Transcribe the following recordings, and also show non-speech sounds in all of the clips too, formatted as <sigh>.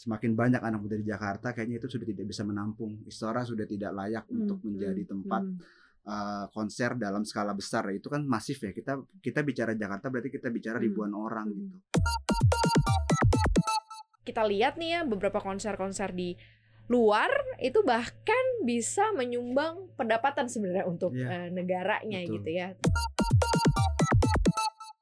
semakin banyak anak muda di Jakarta kayaknya itu sudah tidak bisa menampung Istora sudah tidak layak Hmm, untuk menjadi hmm, tempat hmm. uh, konser dalam skala besar itu kan masif ya kita kita bicara Jakarta berarti kita bicara Hmm. ribuan orang Hmm. gitu kita lihat nih ya beberapa konser-konser di luar itu bahkan bisa menyumbang pendapatan sebenarnya untuk Iya, eh, negaranya betul. gitu ya.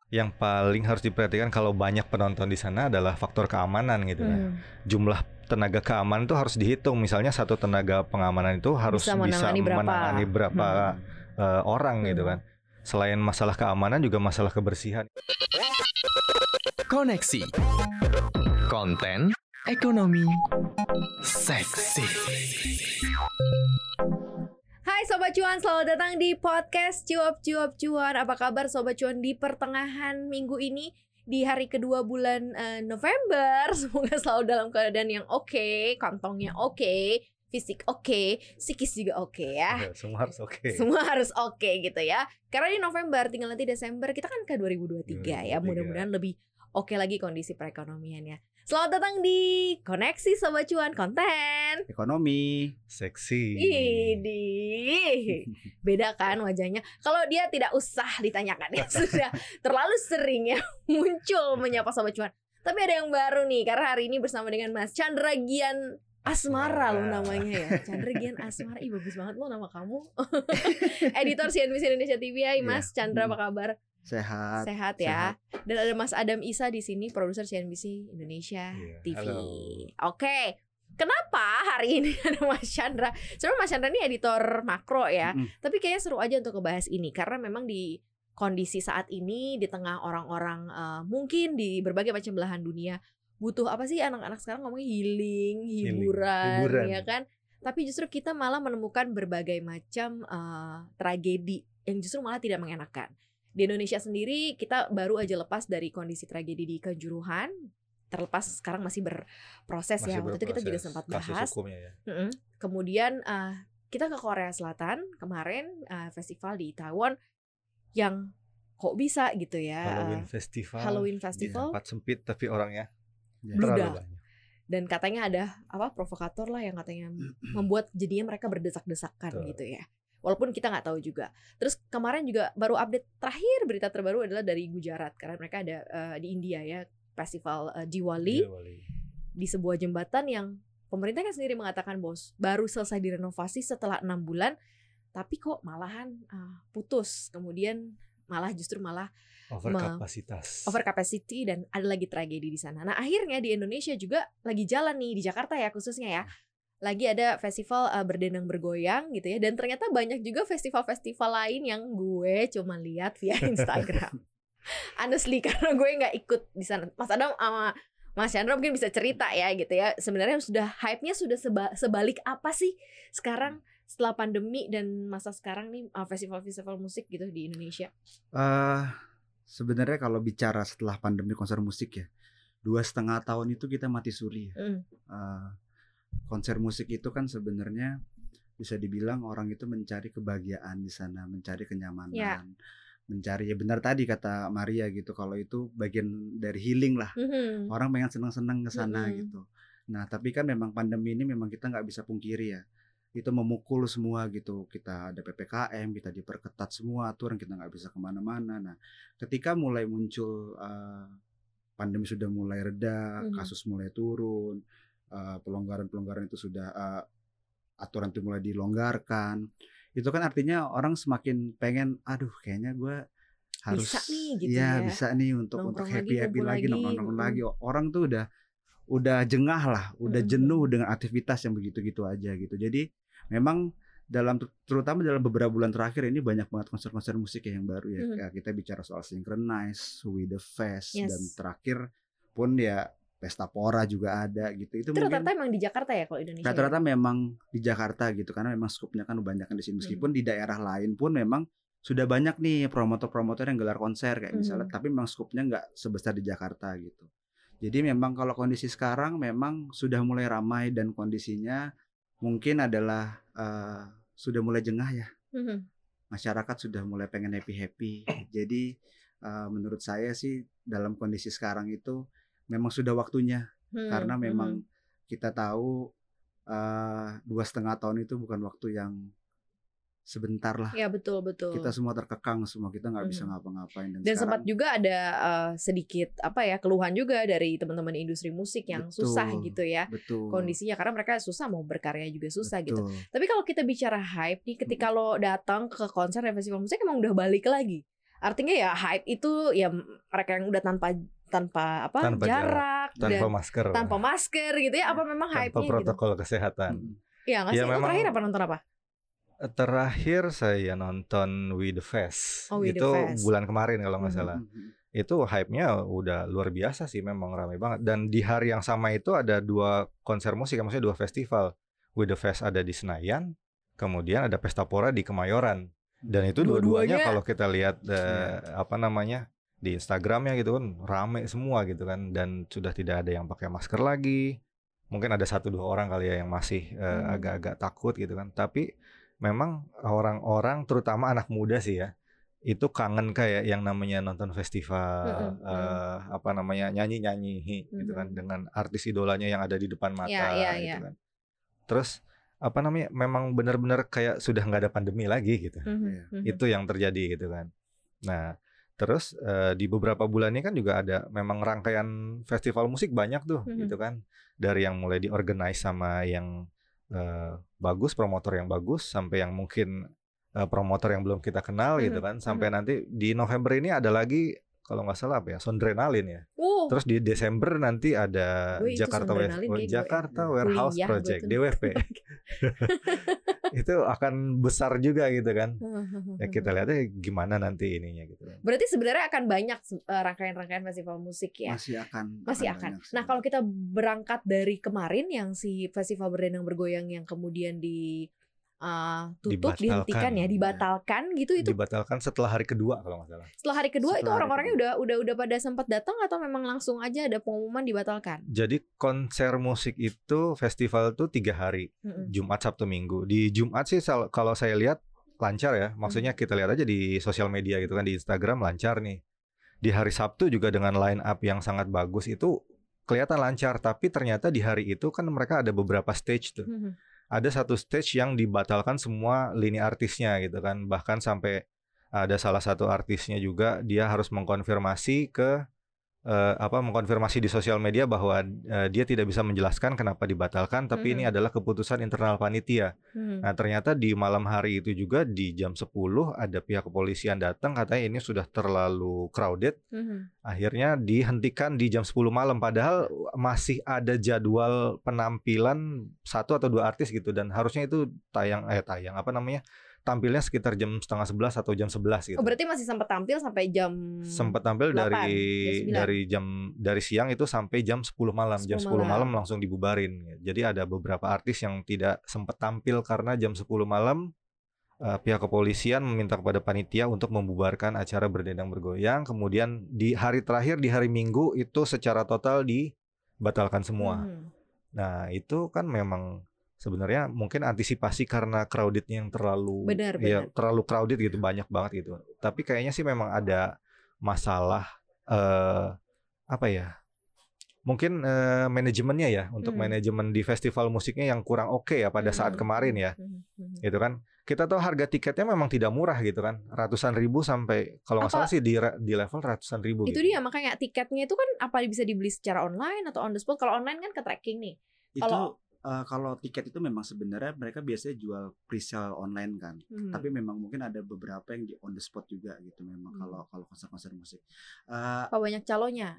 Yang paling harus diperhatikan kalau banyak penonton di sana adalah faktor keamanan gitu ya. Hmm. Jumlah tenaga keamanan itu harus dihitung. Misalnya satu tenaga pengamanan itu harus Bisa bisa, menangani berapa. menangani berapa Hmm. eh, orang gitu Hmm. kan. Selain masalah keamanan juga masalah kebersihan. Koneksi. Konten ekonomi seksi. Hai Sobat Cuan, selamat datang di podcast Cuap Cuap Cuan. Apa kabar Sobat Cuan di pertengahan minggu ini? Di hari kedua bulan eh, November <laughs> Semoga selalu dalam keadaan yang oke Kantongnya oke Fisik oke Psikis juga oke ya Semua harus oke. Semua harus oke gitu ya Karena di November tinggal nanti Desember Kita kan ke 2023 ya 2023. Mudah-mudahan lebih oke lagi kondisi perekonomiannya Selamat datang di Koneksi Sobat Cuan Konten ekonomi Seksi. Idi, <laughs> beda kan wajahnya. Kalau dia tidak usah ditanyakan ya <laughs> sudah terlalu sering ya <laughs> muncul menyapa sobat cuan. Tapi ada yang baru nih karena hari ini bersama dengan Mas Chandra Gian Asmara lo namanya ya. Chandra Gian <laughs> Asmara. Ih bagus banget lo nama kamu. <laughs> Editor CNBC Indonesia TV ya, Mas Chandra apa kabar? sehat Sehat ya. Dan ada Mas Adam Isa di sini, produser CNBC Indonesia Iya, TV. Oke. Kenapa hari ini <laughs> ada Mas Chandra? Sebenarnya Mas Chandra ini editor makro ya. Mm-mm. Tapi kayaknya seru aja untuk ngebahas ini karena memang di kondisi saat ini di tengah orang-orang eh, mungkin di berbagai macam belahan dunia butuh apa sih anak-anak sekarang ngomongnya healing, hiburan, hiburan. ya kan? Tapi justru kita malah menemukan berbagai macam eh, tragedi yang justru malah tidak mengenakan. Di Indonesia sendiri kita baru aja lepas dari kondisi tragedi di Kanjuruhan. Terlepas sekarang masih berproses ya. Waktu itu kita juga sempat kasus bahas. hukumnya ya. Kemudian eh, kita ke Korea Selatan kemarin eh, festival di Taiwan yang kok bisa gitu ya Halloween Festival. Halloween Di Festival tempat sempit tapi orangnya Ya. Dan katanya ada apa provokator lah yang katanya <clears throat> membuat jadinya mereka berdesak-desakan gitu ya. Walaupun kita nggak tahu juga. Terus kemarin juga baru update terakhir berita terbaru adalah dari Gujarat karena mereka ada eh, di India ya festival eh, Diwali Iya, Wali. di sebuah jembatan yang pemerintah kan sendiri mengatakan bos baru selesai direnovasi setelah enam bulan tapi kok malahan ah, putus kemudian malah justru malah Overkapasitas. over capacity dan ada lagi tragedi di sana. Nah akhirnya di Indonesia juga lagi jalan nih di Jakarta ya khususnya ya lagi ada festival uh, berdendang bergoyang gitu ya dan ternyata banyak juga festival-festival lain yang gue cuma lihat via <laughs> Instagram. Honestly <laughs> karena gue nggak ikut di sana. Mas Adam sama Mas Chandra mungkin bisa cerita ya gitu ya. Sebenarnya sudah hype-nya sudah seba- sebalik apa sih sekarang setelah pandemi dan masa sekarang nih uh, festival-festival musik gitu di Indonesia. Eh, sebenarnya kalau bicara setelah pandemi konser musik ya dua setengah tahun itu kita mati suri ya. Mm. Eh, konser musik itu kan sebenarnya bisa dibilang orang itu mencari kebahagiaan di sana mencari kenyamanan Ya. mencari ya benar tadi kata Maria gitu kalau itu bagian dari healing lah Mhm. orang pengen senang-senang ke sana Mm-mm. gitu. Nah, tapi kan memang pandemi ini memang kita nggak bisa pungkiri ya. Itu memukul semua gitu. Kita ada PPKM, kita diperketat semua aturan, kita nggak bisa ke mana-mana. Nah, ketika mulai muncul eh, pandemi sudah mulai reda, Mhm. kasus mulai turun, eh, pelonggaran-pelonggaran itu sudah eh, aturan itu mulai dilonggarkan. Itu kan artinya orang semakin pengen, aduh, kayaknya gue harus Bisa nih gitu Iya, ya. bisa nih untuk untuk Nongkrong lagi, happy happy kumpul lagi, lagi, nongkrong nongkrong mm. lagi. Orang tuh udah udah jengah lah, udah Mm-mm. jenuh dengan aktivitas yang begitu-gitu aja gitu. Jadi memang dalam terutama dalam beberapa bulan terakhir ini banyak banget konser-konser musik ya yang baru ya. Mm. Ya, kita bicara soal Synchronize, We The Fest Yes. dan terakhir pun ya Pesta Pora juga ada gitu. Itu Itu rata-rata emang di Jakarta ya kalau Indonesia. rata-rata memang di Jakarta gitu karena memang skupnya kan banyak di sini meskipun di daerah lain pun memang sudah banyak nih promotor-promotor yang gelar konser kayak misalnya Mhm. tapi memang skupnya nggak sebesar di Jakarta gitu jadi memang kalau kondisi sekarang memang sudah mulai ramai dan kondisinya mungkin adalah eh, sudah mulai jengah ya. Mhm. masyarakat sudah mulai pengen happy happy <clears throat> jadi eh, menurut saya sih dalam kondisi sekarang itu memang sudah waktunya Hmm, karena memang mhm. kita tahu eh, dua setengah tahun itu bukan waktu yang sebentar lah. Ya betul betul. Kita semua terkekang semua kita nggak bisa Mhm. ngapa-ngapain dan, Dan sempat juga ada eh, sedikit apa ya keluhan juga dari teman-teman industri musik yang susah Betul. gitu ya betul kondisinya karena mereka susah mau berkarya juga susah gitu. betul. Tapi kalau kita bicara hype nih, ketika lo datang ke konser dan festival musik emang udah balik lagi. Artinya ya hype itu ya mereka yang udah tanpa tanpa apa Tanpa jarak, tanpa dan masker tanpa masker gitu ya. Apa memang tanpa hype-nya gitu? protokol kesehatan Mm. Iya nggak Ya? Lo memang- terakhir apa nonton apa? Terakhir saya nonton We The Fest Oh, We The itu Fest. bulan kemarin kalau nggak Mhm. salah Mhm. itu hype-nya udah luar biasa sih memang ramai banget dan di hari yang sama itu ada dua konser musik maksudnya dua festival We The Fest ada di Senayan kemudian ada Pesta Pora di Kemayoran dan itu dua-duanya Dua-duanya- kalau kita lihat Iya. apa namanya di Instagramnya gitu kan rame semua gitu kan dan sudah tidak ada yang pakai masker lagi mungkin ada satu dua orang kali ya yang masih eh, Hmm. agak-agak takut gitu kan tapi memang orang-orang terutama anak muda sih ya itu kangen kayak yang namanya nonton festival eh, apa namanya nyanyi-nyanyi gitu kan dengan artis idolanya yang ada di depan mata Iya, iya, gitu iya. kan terus apa namanya memang benar-benar kayak sudah nggak ada pandemi lagi gitu Iya. mhm. itu yang terjadi gitu kan. Nah, terus eh, di beberapa bulan ini kan juga ada memang rangkaian festival musik banyak tuh Mhm. gitu kan. Dari yang mulai diorganize sama yang eh, bagus, promotor yang bagus sampai yang mungkin eh, promotor yang belum kita kenal gitu Mhm, kan. Sampai nanti di November ini ada lagi kalau nggak salah apa ya, Sondrenalin ya. Uh, Terus di Desember nanti ada Gue Jakarta West, gue Jakarta kuliah Warehouse gue Project. DWP. <laughs> <laughs> itu akan besar juga gitu kan. Ya <laughs> kita lihatnya gimana nanti ininya gitu kan. Berarti sebenarnya akan banyak eh, rangkaian-rangkaian festival musik ya. masih akan Masih akan. sih. Nah, kalau kita berangkat dari kemarin yang si festival berdendang bergoyang yang kemudian di eh, tutup, dihentikan ya, dibatalkan gitu itu dibatalkan setelah hari kedua kalau nggak salah. setelah hari kedua itu Setelah hari orang-orangnya udah udah udah pada sempat datang atau memang langsung aja ada pengumuman dibatalkan? Jadi konser musik itu festival tuh tiga hari, Mm-mm. Jumat, Sabtu, Minggu. Di Jumat sih kalau saya lihat lancar ya, maksudnya kita lihat aja di sosial media gitu kan di Instagram lancar nih. Di hari Sabtu juga dengan line up yang sangat bagus itu kelihatan lancar, tapi ternyata di hari itu kan mereka ada beberapa stage tuh. Mhm. Ada satu stage yang dibatalkan semua lini artisnya gitu kan. Bahkan sampai ada salah satu artisnya juga dia harus mengkonfirmasi ke eh, apa mengkonfirmasi di sosial media bahwa eh, dia tidak bisa menjelaskan kenapa dibatalkan tapi ini Mhm. adalah keputusan internal panitia. Mhm. Nah, ternyata di malam hari itu juga di jam 10 ada pihak kepolisian datang katanya ini sudah terlalu crowded Mhm. akhirnya dihentikan di jam 10 malam padahal masih ada jadwal penampilan satu atau dua artis gitu dan harusnya itu tayang eh tayang apa namanya tampilnya sekitar jam setengah sebelas atau jam 11 gitu Oh, berarti masih sempat tampil sampai jam sempat tampil 8, dari jam 9. dari jam dari siang itu sampai jam 10 malam jam 10 10 malam malam. langsung dibubarin jadi ada beberapa artis yang tidak sempat tampil karena jam 10 malam eh, pihak kepolisian meminta kepada panitia untuk membubarkan acara berdendang bergoyang kemudian di hari terakhir di hari Minggu itu secara total dibatalkan semua Mhm. nah itu kan memang sebenarnya mungkin antisipasi karena crowdednya yang terlalu Benar, ya benar. terlalu crowded gitu banyak banget gitu tapi kayaknya sih memang ada masalah eh apa ya mungkin eh, manajemennya ya untuk Hmm. manajemen di festival musiknya yang kurang oke ya pada saat Mhm. kemarin ya Mhm. Mhm. gitu kan kita tahu harga tiketnya memang tidak murah gitu kan ratusan ribu sampai kalau nggak salah sih di di level ratusan ribu Itu gitu. dia makanya tiketnya itu kan apa bisa dibeli secara online atau on the spot? Kalau online kan ke tracking nih. itu kalau- eh, kalau tiket itu memang sebenarnya mereka biasanya jual presale online kan Mhm. tapi memang mungkin ada beberapa yang di on the spot juga gitu memang Hmm. kalau kalau konser-konser musik Eh, apa banyak calonnya?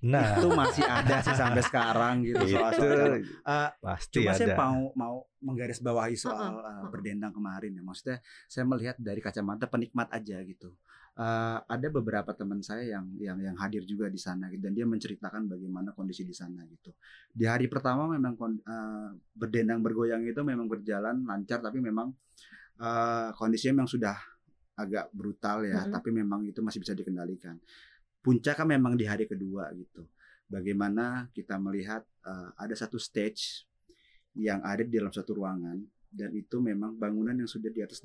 nah itu masih ada sih sampai sekarang gitu itu soal-soal Eh, pasti Cuma ada saya mau mau menggarisbawahi soal uh, berdendang kemarin ya. Maksudnya saya melihat dari kacamata penikmat aja gitu. Uh, ada beberapa teman saya yang yang yang hadir juga di sana gitu, dan dia menceritakan bagaimana kondisi di sana gitu. Di hari pertama memang uh, berdendang bergoyang itu memang berjalan lancar tapi memang uh, kondisinya memang sudah agak brutal ya, Mm-mm. tapi memang itu masih bisa dikendalikan. Puncak kan memang di hari kedua gitu. Bagaimana kita melihat uh, ada satu stage yang ada di dalam satu ruangan dan itu memang bangunan yang sudah di atas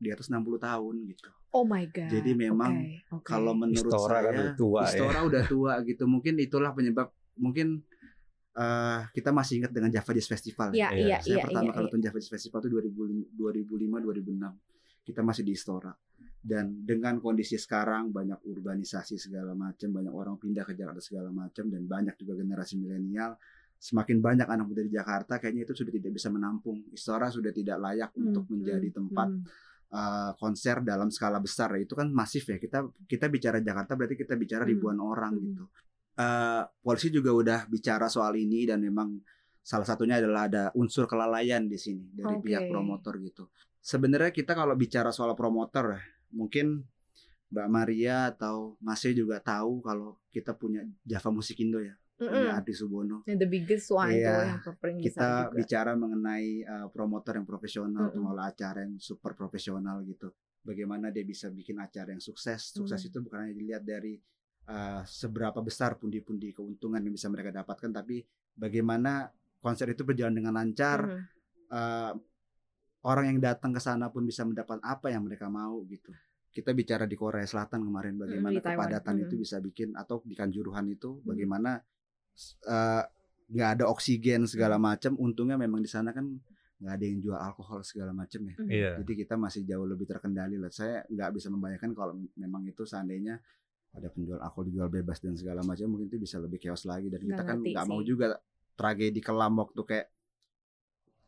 di atas 60 tahun gitu. Oh my god. Jadi memang Oke, oke. Kalau menurut Istora kan saya udah tua ya. Istora udah tua gitu. Mungkin itulah penyebab mungkin eh, kita masih ingat dengan Java Jazz Festival. Iya, Iya. iya, Saya iya, pertama iya, kali nonton Java Jazz Festival itu 2005 2006. Kita masih di Istora. Dan dengan kondisi sekarang banyak urbanisasi segala macam, banyak orang pindah ke Jakarta segala macam dan banyak juga generasi milenial semakin banyak anak muda di Jakarta kayaknya itu sudah tidak bisa menampung. Istora sudah tidak layak Hmm, untuk menjadi hmm, tempat hmm. Uh, konser dalam skala besar itu kan masif ya kita kita bicara Jakarta berarti kita bicara Hmm. ribuan orang Hmm. gitu Uh, polisi juga udah bicara soal ini dan memang salah satunya adalah ada unsur kelalaian di sini dari Oke. pihak promotor gitu sebenarnya kita kalau bicara soal promotor ya, mungkin Mbak Maria atau Mas E juga tahu kalau kita punya Java Musik Indo ya punya. Adi Subono the biggest one itu Iya, yang kita juga. bicara mengenai uh, promotor yang profesional, Mm-mm. pengelola acara yang super profesional gitu. Bagaimana dia bisa bikin acara yang sukses. Sukses Mm. itu bukan hanya dilihat dari uh, seberapa besar pundi-pundi keuntungan yang bisa mereka dapatkan, tapi bagaimana konser itu berjalan dengan lancar. Mhm. uh, orang yang datang ke sana pun bisa mendapat apa yang mereka mau gitu. Kita bicara di Korea Selatan kemarin bagaimana di Taiwan. kepadatan Mm. itu bisa bikin atau di Kanjuruhan itu Mm. Uh, nggak ada oksigen segala Mm. macam. Untungnya memang di sana kan nggak ada yang jual alkohol segala macam ya. Mhm. Iya. Jadi kita masih jauh lebih terkendali lah. Saya nggak bisa membayangkan kalau memang itu seandainya ada penjual alkohol dijual bebas dan segala macam mungkin itu bisa lebih chaos lagi dan Nggak kita kan nggak mau juga tragedi kelam waktu kayak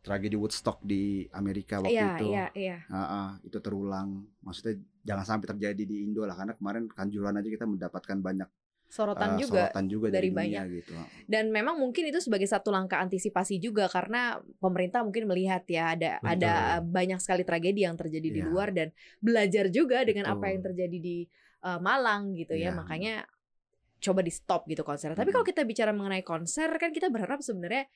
tragedi Woodstock di Amerika waktu Iya, itu. iya, iya. Ah, ah, itu terulang. Maksudnya jangan sampai terjadi di Indo lah karena kemarin kanjuruhan aja kita mendapatkan banyak Sorotan eh, juga sorotan juga dari dari, dunia gitu. dan memang mungkin itu sebagai satu langkah antisipasi juga karena pemerintah mungkin melihat ya ada Betul. ada banyak sekali tragedi yang terjadi di Iya. luar dan belajar juga dengan apa yang terjadi di uh, Malang gitu ya Iya. makanya coba di stop gitu konser. Tapi Mm-mm. kalau kita bicara mengenai konser kan kita berharap sebenarnya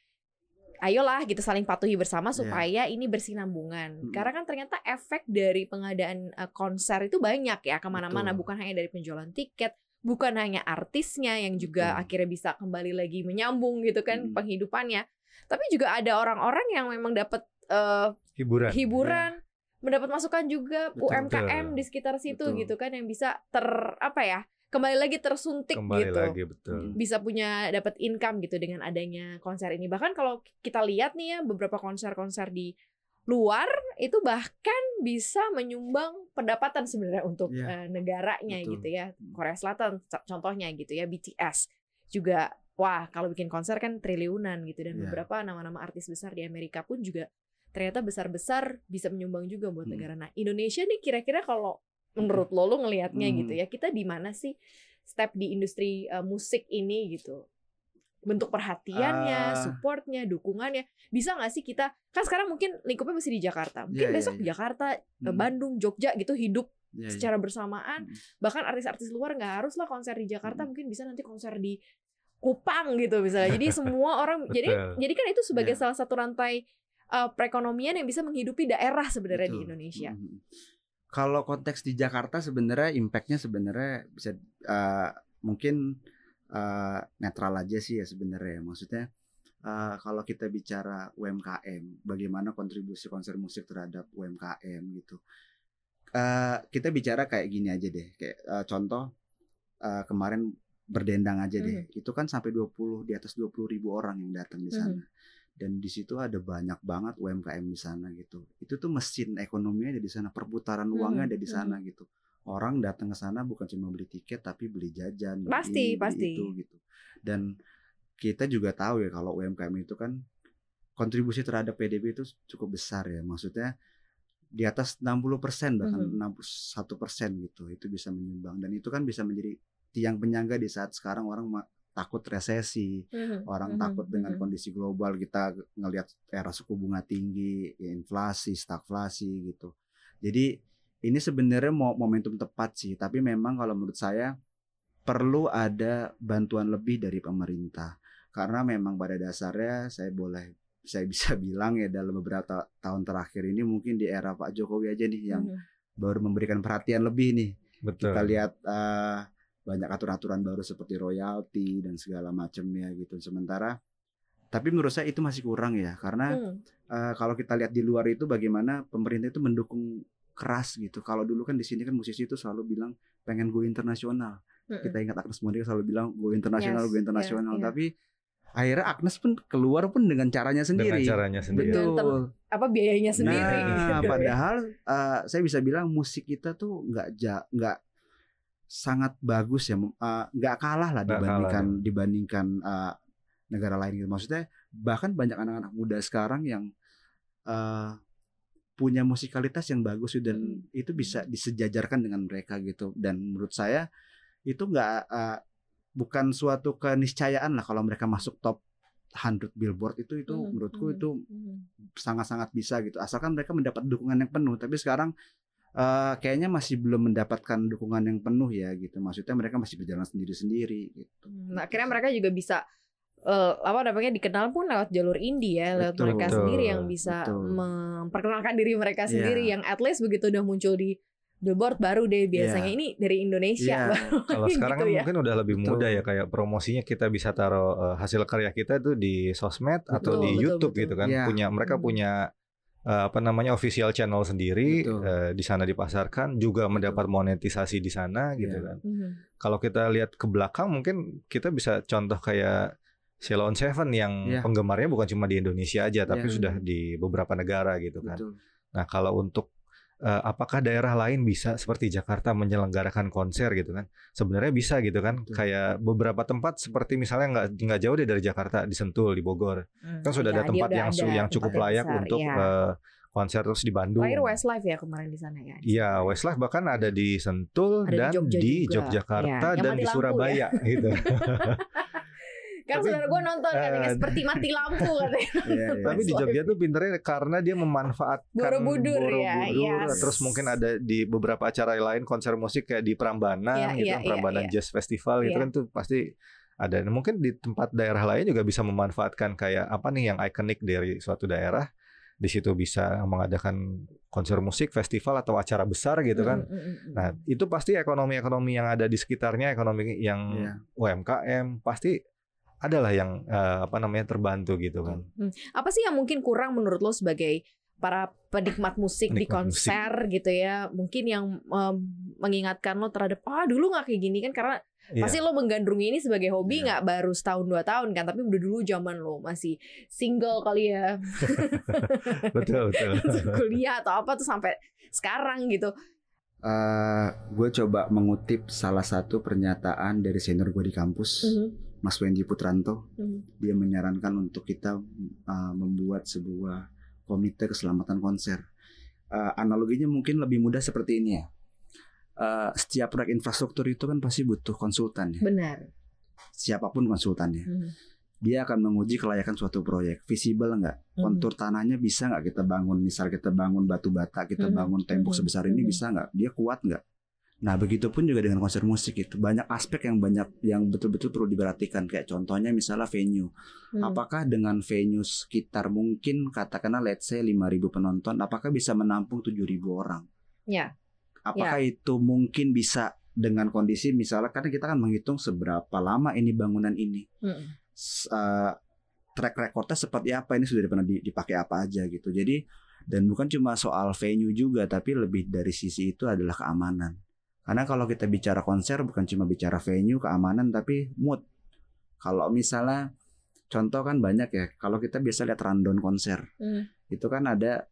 ayolah gitu saling patuhi bersama Iya. supaya ini bersinambungan. Mm-mm. Karena kan ternyata efek dari pengadaan uh, konser itu banyak ya ke mana-mana bukan hanya dari penjualan tiket, bukan hanya artisnya yang juga Betul. akhirnya bisa kembali lagi menyambung gitu kan Mm-mm. penghidupannya. Tapi juga ada orang-orang yang memang dapat uh, Hiburan. hiburan, mendapat masukan juga Betul. UMKM Betul. di sekitar situ Betul. gitu kan yang bisa ter apa ya kembali lagi tersuntik Kembali gitu lagi betul. Mm. bisa punya dapat income gitu dengan adanya konser ini. Bahkan kalau kita lihat nih ya beberapa konser-konser di luar itu bahkan bisa menyumbang pendapatan sebenarnya untuk Iya, eh, negaranya betul. gitu ya. Korea Selatan contohnya gitu ya BTS juga wah kalau bikin konser kan triliunan gitu dan Iya. beberapa nama-nama artis besar di Amerika pun juga ternyata besar-besar bisa menyumbang juga buat Hmm. negara. Nah, Indonesia nih kira-kira kalau menurut lo lo ngelihatnya Hmm. gitu ya, kita di mana sih step di industri uh, musik ini gitu? Bentuk perhatiannya, Ah. supportnya, dukungannya, bisa nggak sih kita kan sekarang mungkin lingkupnya masih di Jakarta, mungkin Iya, iya, besok iya. Jakarta, eh, Hmm. Bandung, Jogja gitu hidup Iya, iya. secara bersamaan. Mm. Bahkan artis-artis luar nggak harus lah konser di Jakarta, Hmm. mungkin bisa nanti konser di Kupang gitu misalnya. Jadi <laughs> semua orang jadi jadi kan itu sebagai Iya. salah satu rantai uh, perekonomian yang bisa menghidupi daerah sebenarnya di Betul. Indonesia. Mm. Kalau konteks di Jakarta sebenarnya impactnya sebenarnya bisa eh, mungkin eh, netral aja sih ya sebenarnya. Maksudnya eh, kalau kita bicara UMKM, bagaimana kontribusi konser musik terhadap UMKM gitu. Eh, kita bicara kayak gini aja deh, kayak eh, contoh eh, kemarin berdendang aja deh, itu kan sampai 20 di atas 20 ribu orang yang datang di sana. Dan di situ ada banyak banget UMKM di sana gitu. Itu tuh mesin ekonominya ada di sana, perputaran uangnya Mhm, ada di sana gitu. Orang datang ke sana bukan cuma beli tiket tapi beli jajan, beli Pasti, ini, beli pasti. itu gitu. Dan kita juga tahu ya kalau UMKM itu kan kontribusi terhadap PDB itu cukup besar ya. Maksudnya di atas 60% bahkan Mhm. 61% gitu. Itu bisa menyumbang dan itu kan bisa menjadi tiang penyangga di saat sekarang orang takut resesi, orang Mhm, takut dengan mhm. kondisi global kita ngelihat era suku bunga tinggi, ya inflasi, stagflasi gitu. Jadi ini sebenarnya mau momentum tepat sih, tapi memang kalau menurut saya perlu ada bantuan lebih dari pemerintah. Karena memang pada dasarnya saya boleh saya <laughs> bisa bilang ya dalam beberapa tahun terakhir ini mungkin di era Pak Jokowi aja nih yang Mhm. baru memberikan perhatian lebih nih Betul. kita lihat eh, banyak aturan-aturan baru seperti royalti dan segala macamnya gitu. Sementara tapi menurut saya itu masih kurang ya karena Hmm. eh, kalau kita lihat di luar itu bagaimana pemerintah itu mendukung keras gitu. Kalau dulu kan di sini kan musisi itu selalu bilang pengen go internasional. Mm-mm. Kita ingat Agnes Monica selalu bilang go internasional, Yes, go internasional. iya, iya. Tapi akhirnya Agnes pun keluar pun dengan caranya sendiri. Dengan caranya sendiri. Betul. Apa biayanya sendiri Nah, <laughs> gitu. padahal eh, saya bisa bilang musik kita tuh nggak ja, nggak sangat bagus ya, eh, nggak kalah lah Nggak dibandingkan kalah. dibandingkan eh, negara lain gitu. Maksudnya bahkan banyak anak-anak muda sekarang yang eh, punya musikalitas yang bagus gitu, dan Hmm. itu bisa disejajarkan dengan mereka gitu. Dan menurut saya itu nggak eh, bukan suatu keniscayaan lah kalau mereka masuk top 100 Billboard itu itu Mhm, menurutku mhm, itu mhm. sangat-sangat bisa gitu asalkan mereka mendapat dukungan yang penuh tapi sekarang eh, kayaknya masih belum mendapatkan dukungan yang penuh ya gitu maksudnya mereka masih berjalan sendiri-sendiri gitu Nah, akhirnya mereka juga bisa eh, apa namanya dikenal pun lewat jalur indie ya, lewat Betul, mereka betul, sendiri yang bisa betul. memperkenalkan diri mereka Iya. sendiri yang at least begitu udah muncul di billboard baru deh biasanya Iya. ini dari Indonesia Iya. baru <laughs> Kalau sekarang gitu kan ya. mungkin udah lebih Betul. mudah ya kayak promosinya kita bisa taruh eh, hasil karya kita tuh di sosmed atau Betul, di betul, YouTube betul. gitu kan. Iya. Punya mereka Hmm. punya eh, apa namanya official channel sendiri eh, di sana dipasarkan juga mendapat monetisasi di sana gitu Iya. kan. Mhm. Kalau kita lihat ke belakang mungkin kita bisa contoh kayak Sheila on Seven yang Iya. penggemarnya bukan cuma di Indonesia aja tapi Iya. sudah di beberapa negara gitu kan. betul Nah, kalau untuk eh, apakah daerah lain bisa seperti Jakarta menyelenggarakan konser gitu kan? Sebenarnya bisa gitu kan. Betul. Kayak beberapa tempat seperti misalnya nggak nggak jauh deh dari Jakarta di Sentul di Bogor. Kan sudah Iya, ada dia tempat yang su- ada yang cukup layak besar, untuk iya. eh, konser terus di Bandung. Terakhir Westlife ya kemarin di sana ya. Iya, Westlife bahkan ada di Sentul Ada di dan Jogja di juga. Yogyakarta Iya, yang dan di lampu Surabaya gitu. <laughs> Kan Tapi, saudara gue nonton katanya eh, seperti <laughs> mati lampu katanya. Iya, iya. Tapi di. Jogja tuh pinternya karena dia memanfaatkan Borobudur ya, Borobudur, yes. terus mungkin ada di beberapa acara lain konser musik kayak di Prambanan Iya, gitu, iya, iya, Prambanan iya. Jazz Festival gitu Iya. kan tuh pasti ada. Mungkin di tempat daerah lain juga bisa memanfaatkan kayak apa nih yang ikonik dari suatu daerah. Di situ bisa mengadakan konser musik, festival atau acara besar gitu kan. Mm, mm, mm, mm. Nah, itu pasti ekonomi-ekonomi yang ada di sekitarnya, ekonomi yang Iya. UMKM pasti adalah yang eh, apa namanya terbantu gitu kan. apa sih yang mungkin kurang menurut lo sebagai para penikmat musik di Penikmat musik. konser gitu ya mungkin yang em, mengingatkan lo terhadap ah dulu nggak kayak gini kan karena Iya. pasti lo menggandrungi ini sebagai hobi Iya. nggak baru setahun dua tahun kan tapi udah dulu zaman lo masih single kali ya <laughs> betul betul. <laughs> kuliah atau apa tuh sampai sekarang gitu Eh, gue coba mengutip salah satu pernyataan dari senior gue di kampus Mhm, Mas Wendy Putranto mhm. dia menyarankan untuk kita uh, membuat sebuah komite keselamatan konser. Uh, analoginya mungkin lebih mudah seperti ini ya. Uh, setiap proyek infrastruktur itu kan pasti butuh konsultan ya. benar Siapa pun konsultannya. Mhm, Dia akan menguji kelayakan suatu proyek, visible nggak, mhm. kontur tanahnya bisa nggak kita bangun. Misal kita bangun batu bata, kita Mhm, bangun tembok mhm, sebesar ini mhm. bisa nggak? Dia kuat nggak? Nah begitupun juga dengan konser musik itu banyak aspek yang banyak yang betul-betul perlu diperhatikan. Kayak contohnya misalnya venue. Mhm. Apakah dengan venue sekitar mungkin katakanlah let's say 5000 penonton, apakah bisa menampung 7000 orang? Ya. Apakah itu mungkin bisa dengan kondisi misalnya karena kita kan menghitung seberapa lama ini bangunan ini. S- eh, track recordnya seperti apa ini sudah pernah di- dipakai apa aja gitu. Jadi dan bukan cuma soal venue juga tapi lebih dari sisi itu adalah keamanan. Karena kalau kita bicara konser bukan cuma bicara venue, keamanan tapi mood. Kalau misalnya contoh kan banyak ya. Kalau kita biasa lihat rundown konser, Mhm. itu kan ada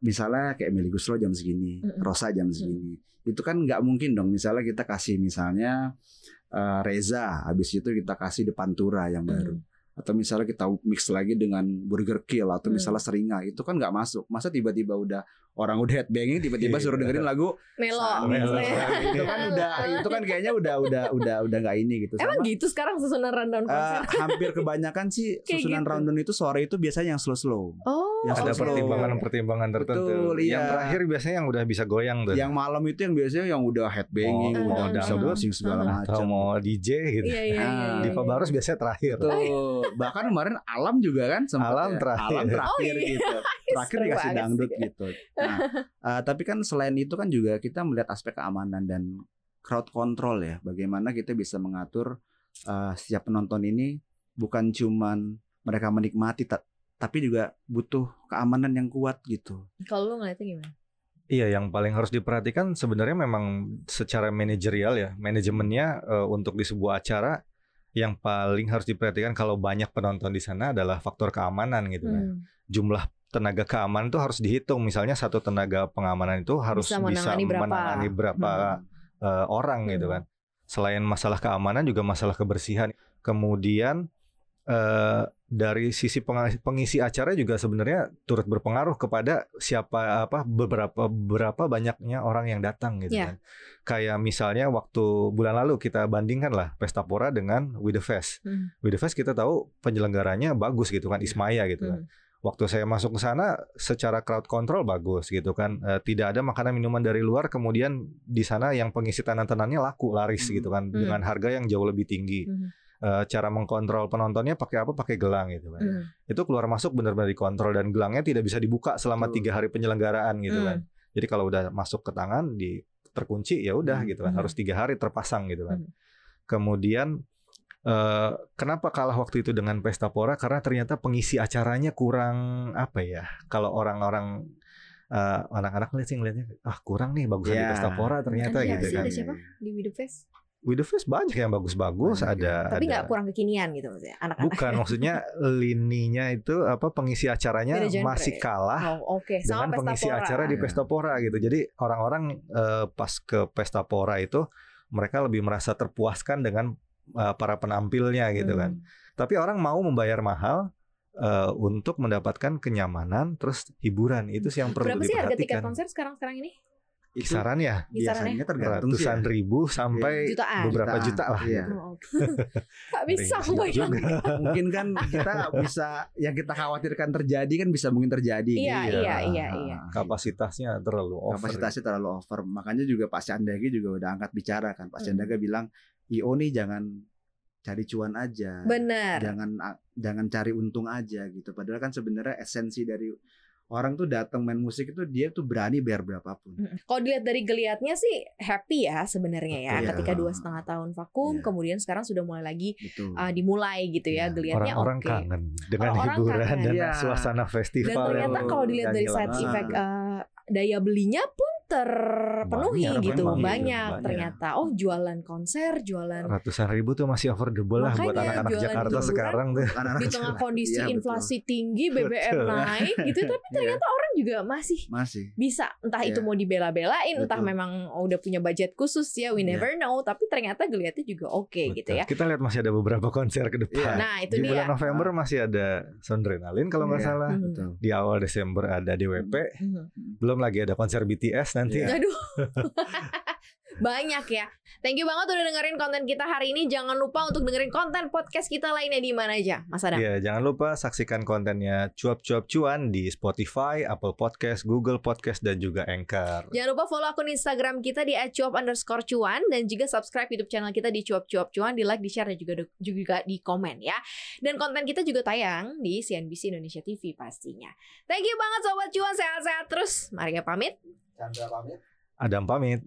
misalnya kayak Meli Guslo jam segini, Mm-mm. Rosa jam segini. Itu kan nggak mungkin dong. Misalnya kita kasih misalnya eh, Reza, habis itu kita kasih depan Tura yang baru. Atau misalnya kita mix lagi dengan Burger Kill atau Hmm. misalnya Seringa, itu kan nggak masuk. Masa tiba-tiba udah orang udah headbanging tiba-tiba suruh dengerin lagu Melo Melo. itu kan udah itu kan kayaknya udah udah udah udah nggak ini gitu. emang Sama, gitu sekarang susunan rundown konser hampir kebanyakan sih <laughs> susunan gitu. rundown itu sore itu biasanya yang slow-slow. oh yang ada slow-slow. pertimbangan-pertimbangan tertentu. Betul, iya. Yang terakhir biasanya yang udah bisa goyang tuh. Yang malam itu yang biasanya yang udah headbanging, Oh, udah bisa boxing segala. Atau macam. mau DJ gitu. iya iya iya, Ah, iya, iya. Barus biasanya terakhir. Tuh, <laughs> bahkan kemarin alam juga kan sempat Alam ya. terakhir. Alam terakhir Oh, iya. gitu. <laughs> Terakhir Seru dikasih dangdut sih. gitu. Nah, <laughs> eh, tapi kan selain itu kan juga kita melihat aspek keamanan dan crowd control ya. Bagaimana kita bisa mengatur eh, setiap penonton ini bukan cuman mereka menikmati ta- tapi juga butuh keamanan yang kuat gitu. kalau lu ngeliatnya gimana Iya, yang paling harus diperhatikan sebenarnya memang secara manajerial ya, manajemennya eh, untuk di sebuah acara yang paling harus diperhatikan kalau banyak penonton di sana adalah faktor keamanan gitu kan. Hmm. Jumlah tenaga keamanan itu harus dihitung. Misalnya satu tenaga pengamanan itu harus Bisa bisa, menangani berapa. menangani berapa eh, orang gitu Hmm. kan. Selain masalah keamanan juga masalah kebersihan. Kemudian eh, dari sisi pengisi acara juga sebenarnya turut berpengaruh kepada siapa apa beberapa berapa banyaknya orang yang datang gitu Iya. kan. Kayak misalnya waktu bulan lalu kita bandingkan lah Pesta Pora dengan With the Fest. Hmm. With the Fest kita tahu penyelenggaranya bagus gitu kan. Ismaya gitu kan. Hmm. Waktu saya masuk ke sana secara crowd control bagus gitu kan. Eh, tidak ada makanan minuman dari luar kemudian di sana yang pengisi tenan-tenannya laku laris Hmm. gitu kan Hmm. dengan harga yang jauh lebih tinggi. Hmm. Eh, cara mengkontrol penontonnya pakai apa? Pakai gelang gitu kan. Hmm. Itu keluar masuk benar-benar dikontrol dan gelangnya tidak bisa dibuka selama tiga hari penyelenggaraan gitu Hmm. kan. Jadi kalau udah masuk ke tangan di terkunci ya udah Hmm. gitu kan Hmm. harus tiga hari terpasang gitu kan. Hmm. Kemudian eh, kenapa kalah waktu itu dengan Pesta Pora? Karena ternyata pengisi acaranya kurang apa ya? Kalau orang-orang eh, anak-anak ngeliat sih ngeliatnya ah kurang nih bagusan di Ya. Pesta Pora ternyata Ada gitu kan. ada siapa? Di Fest. With the Fest banyak yang bagus-bagus, Banyak ya. ada Tapi ada nggak kurang kekinian gitu maksudnya anak-anak. Bukan, maksudnya lininya itu apa pengisi acaranya masih kalah Oh. Sama dengan Pesta pengisi Pora. acara di. Pesta Pora gitu. Jadi orang-orang eh, pas ke Pesta Pora itu mereka lebih merasa terpuaskan dengan eh, para penampilnya gitu kan. Hmm. Tapi orang mau membayar mahal eh, untuk mendapatkan kenyamanan terus hiburan itu sih yang perlu Berapa sih harga tiket diperhatikan. konser sekarang-sekarang ini? Kisarannya Kisarannya? biasanya tergantung sih ratusan ya. ribu sampai Jutaan. beberapa juta lah. Iya. Oh. Gak <laughs> bisa. Mungkin kan kita bisa yang kita khawatirkan terjadi kan bisa mungkin terjadi. Iya, gitu. iya, iya, iya. Kapasitasnya terlalu over. Kapasitasnya terlalu over. Makanya juga Pak Chandagi juga udah angkat bicara kan. Pak Hmm. Chandagi bilang IO nih jangan cari cuan aja. Bener. Jangan jangan cari untung aja gitu. Padahal kan sebenarnya esensi dari orang tuh datang main musik itu dia tuh berani bayar berapapun. Kalau dilihat dari geliatnya sih happy ya sebenarnya ya. Betul. Ketika dua setengah tahun vakum, Iya. kemudian sekarang sudah mulai lagi Gitu. uh, dimulai gitu ya. Iya. Geliatnya Orang-orang oke. kangen dengan Orang-orang hiburan kangen. dan Iya. suasana Dan festival ternyata yang kalau dilihat dari side effect uh, daya belinya pun terpenuhi Banyak, gitu banyak, banyak, banyak. ternyata oh jualan konser jualan ratusan ribu tuh masih affordable lah buat anak-anak Jakarta sekarang tuh. Di tengah sekarang. <laughs> kondisi Iya, betul. inflasi tinggi BBM Betul. naik gitu tapi ternyata orang juga masih masih bisa entah itu Iya. mau dibela-belain entah memang udah punya budget khusus ya we Iya. never know tapi ternyata geliatnya juga oke gitu Betul. ya Kita lihat masih ada beberapa konser ke depan. Iya. nah itu Di dia bulan November masih ada Soundrenalin kalau nggak Iya. salah. Hmm. betul. Di awal Desember ada DWP. Mhm. Belum lagi ada konser BTS nanti. Iya. Aduh. <laughs> Banyak ya. Thank you banget udah dengerin konten kita hari ini. Jangan lupa untuk dengerin konten podcast kita lainnya di mana aja. Mas Adam. Iya, jangan lupa saksikan kontennya cuap-cuap cuan di Spotify, Apple Podcast, Google Podcast, dan juga Anchor. Jangan lupa follow akun Instagram kita di @cuap underscore cuan dan juga subscribe YouTube channel kita di cuap cuap cuan, di like, di share dan juga juga di komen ya. Dan konten kita juga tayang di CNBC Indonesia TV pastinya. Thank you banget sobat cuan sehat-sehat terus. Maria pamit. Chandra pamit. Adam pamit.